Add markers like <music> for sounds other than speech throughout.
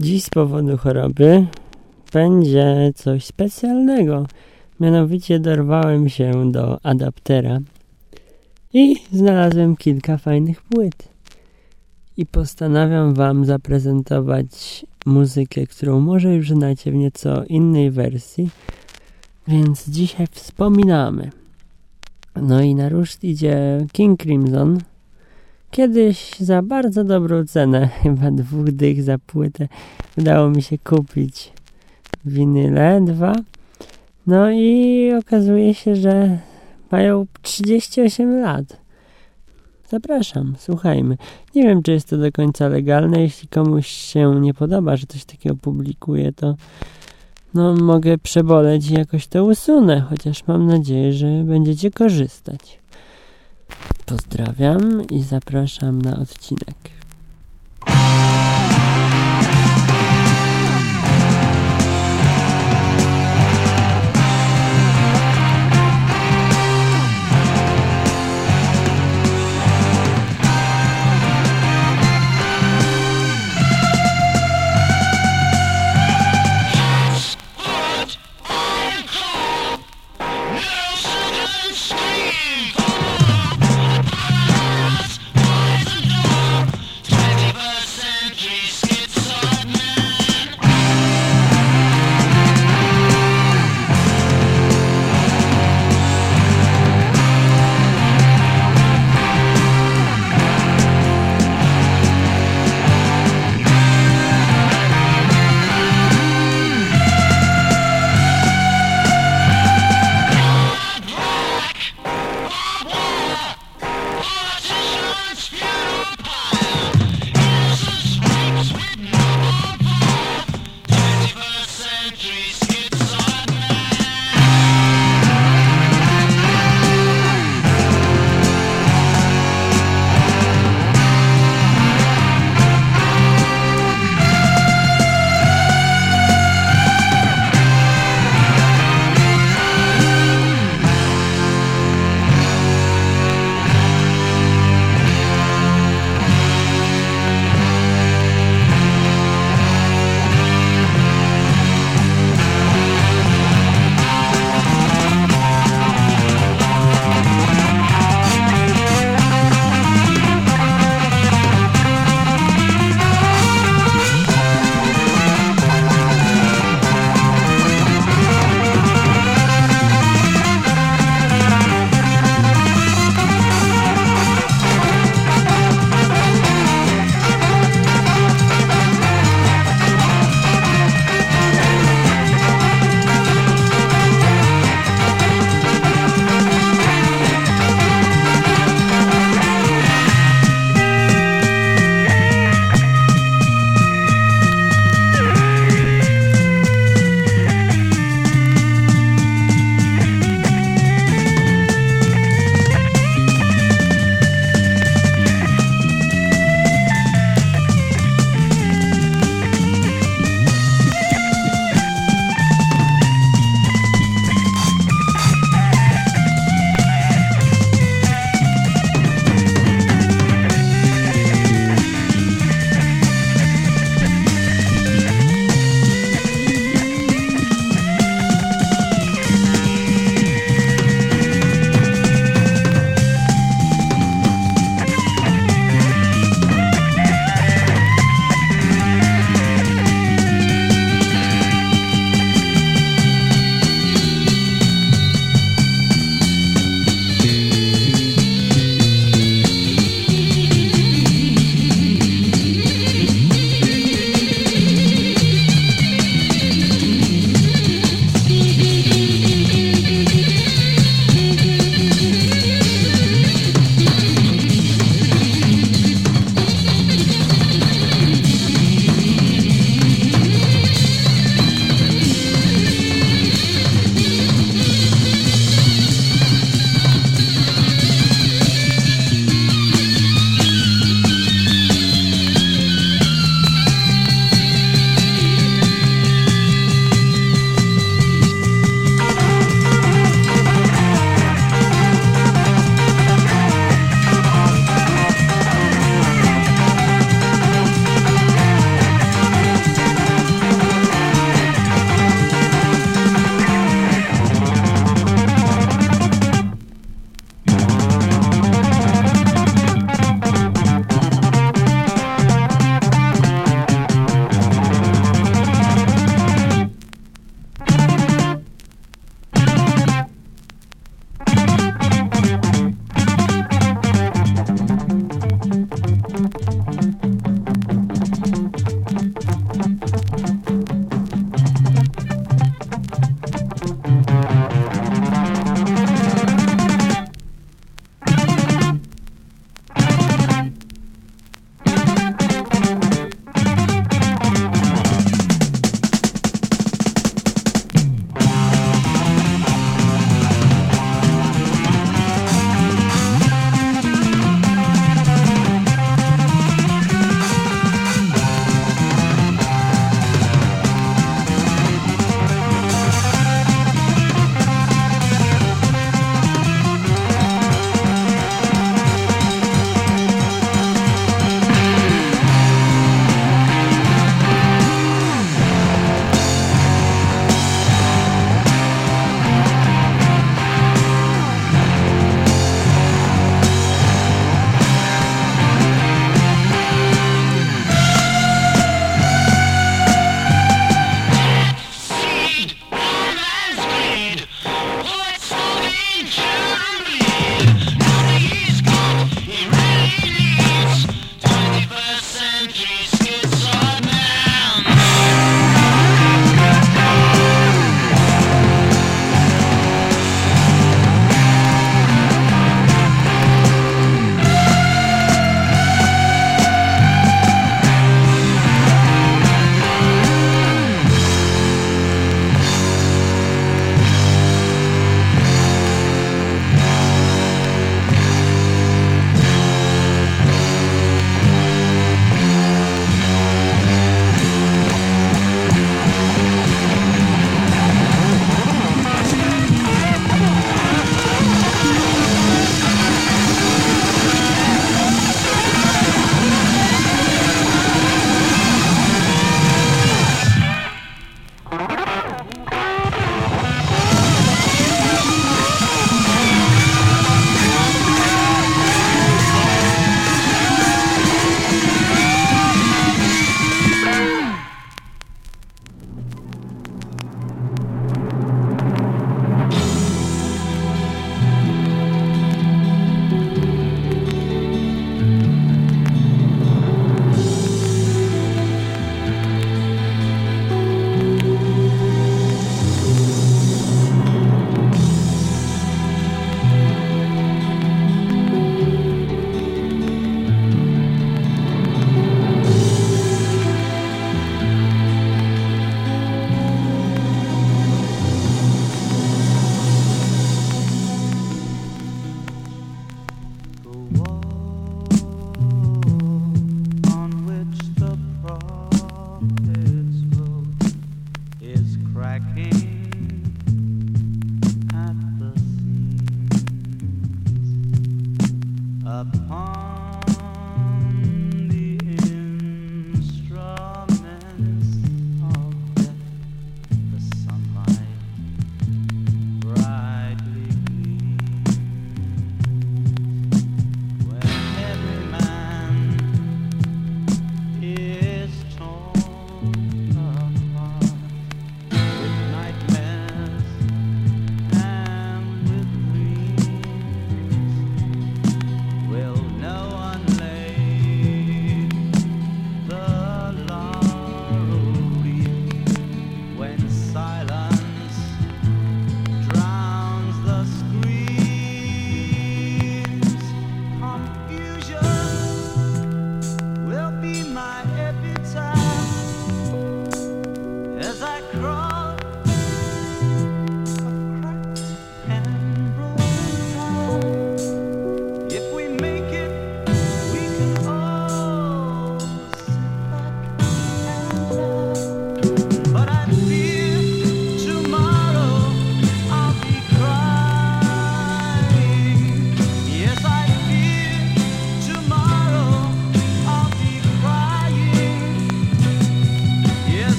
Dziś z powodu choroby będzie coś specjalnego. Mianowicie dorwałem się do adaptera i znalazłem kilka fajnych płyt. I postanawiam Wam zaprezentować muzykę, którą może już znacie w nieco innej wersji. Więc dzisiaj wspominamy. No i na ruszt idzie King Crimson. Kiedyś za bardzo dobrą cenę, <laughs> chyba dwóch dych za płytę, udało mi się kupić winyle dwa. No i okazuje się, że mają 38 lat. Zapraszam, słuchajmy. Nie wiem, czy jest to do końca legalne. Jeśli komuś się nie podoba, że coś takiego publikuje, to no mogę przeboleć i jakoś to usunę, chociaż mam nadzieję, że będziecie korzystać. Pozdrawiam i zapraszam na odcinek.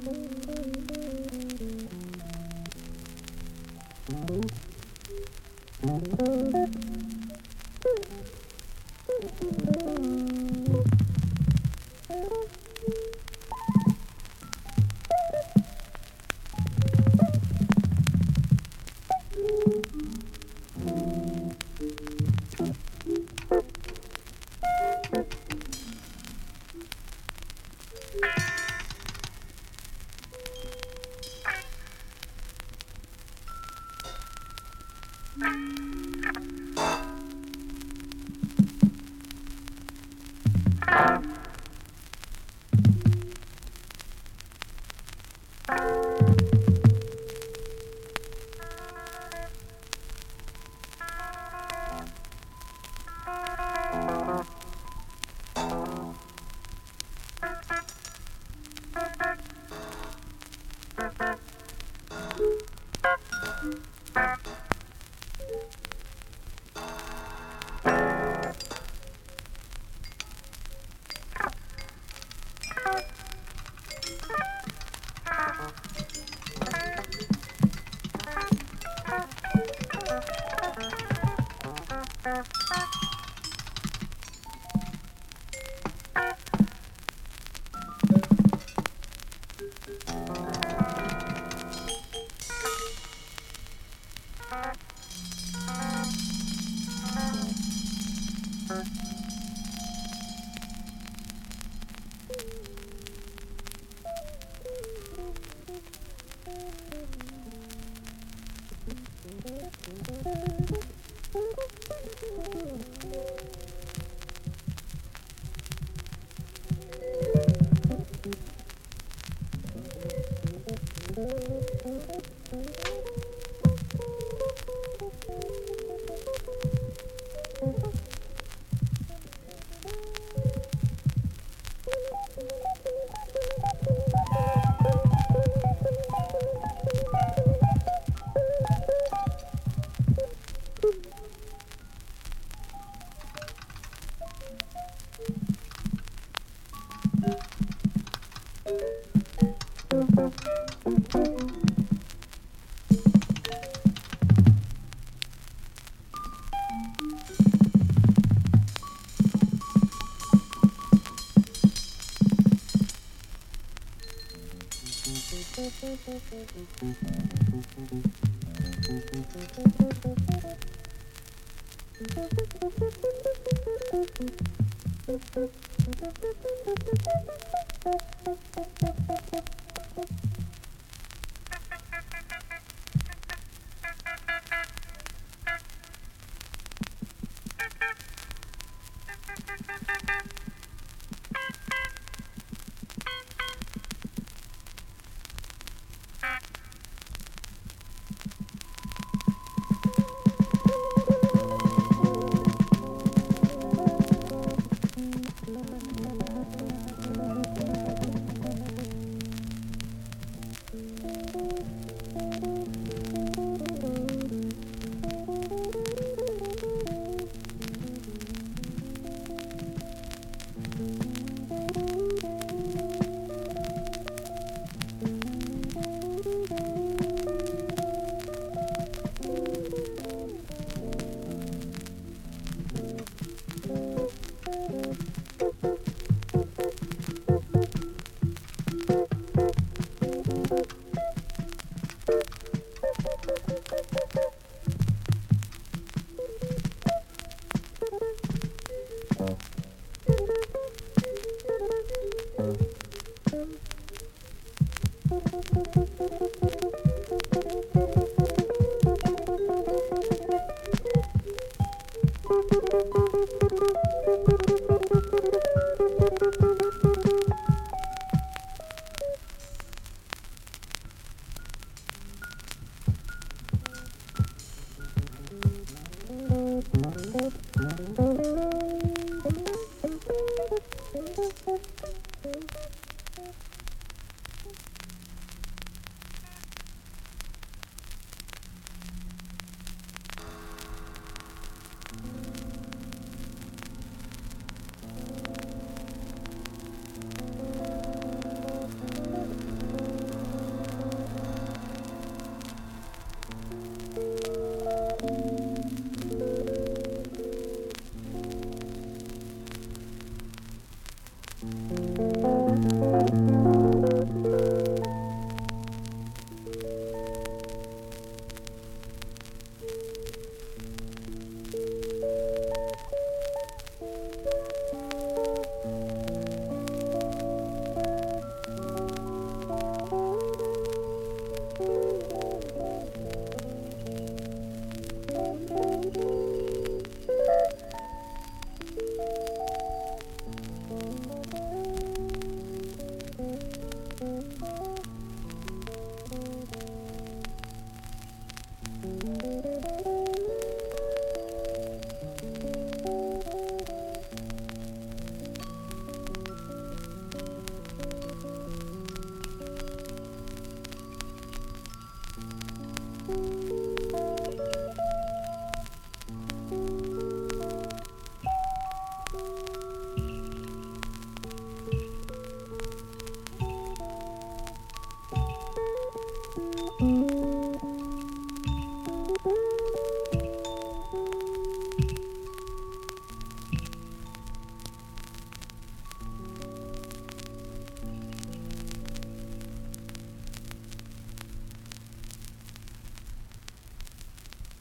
Thank you. Thank you.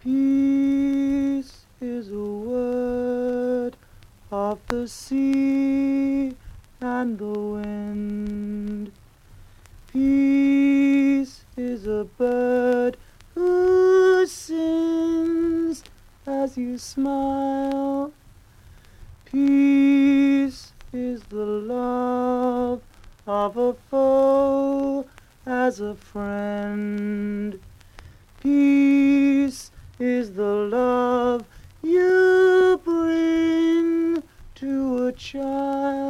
Peace is a word of the sea and the wind. Peace is a bird who sings as you smile. Peace is the love of a foe as a friend. Peace is the love you bring to a child.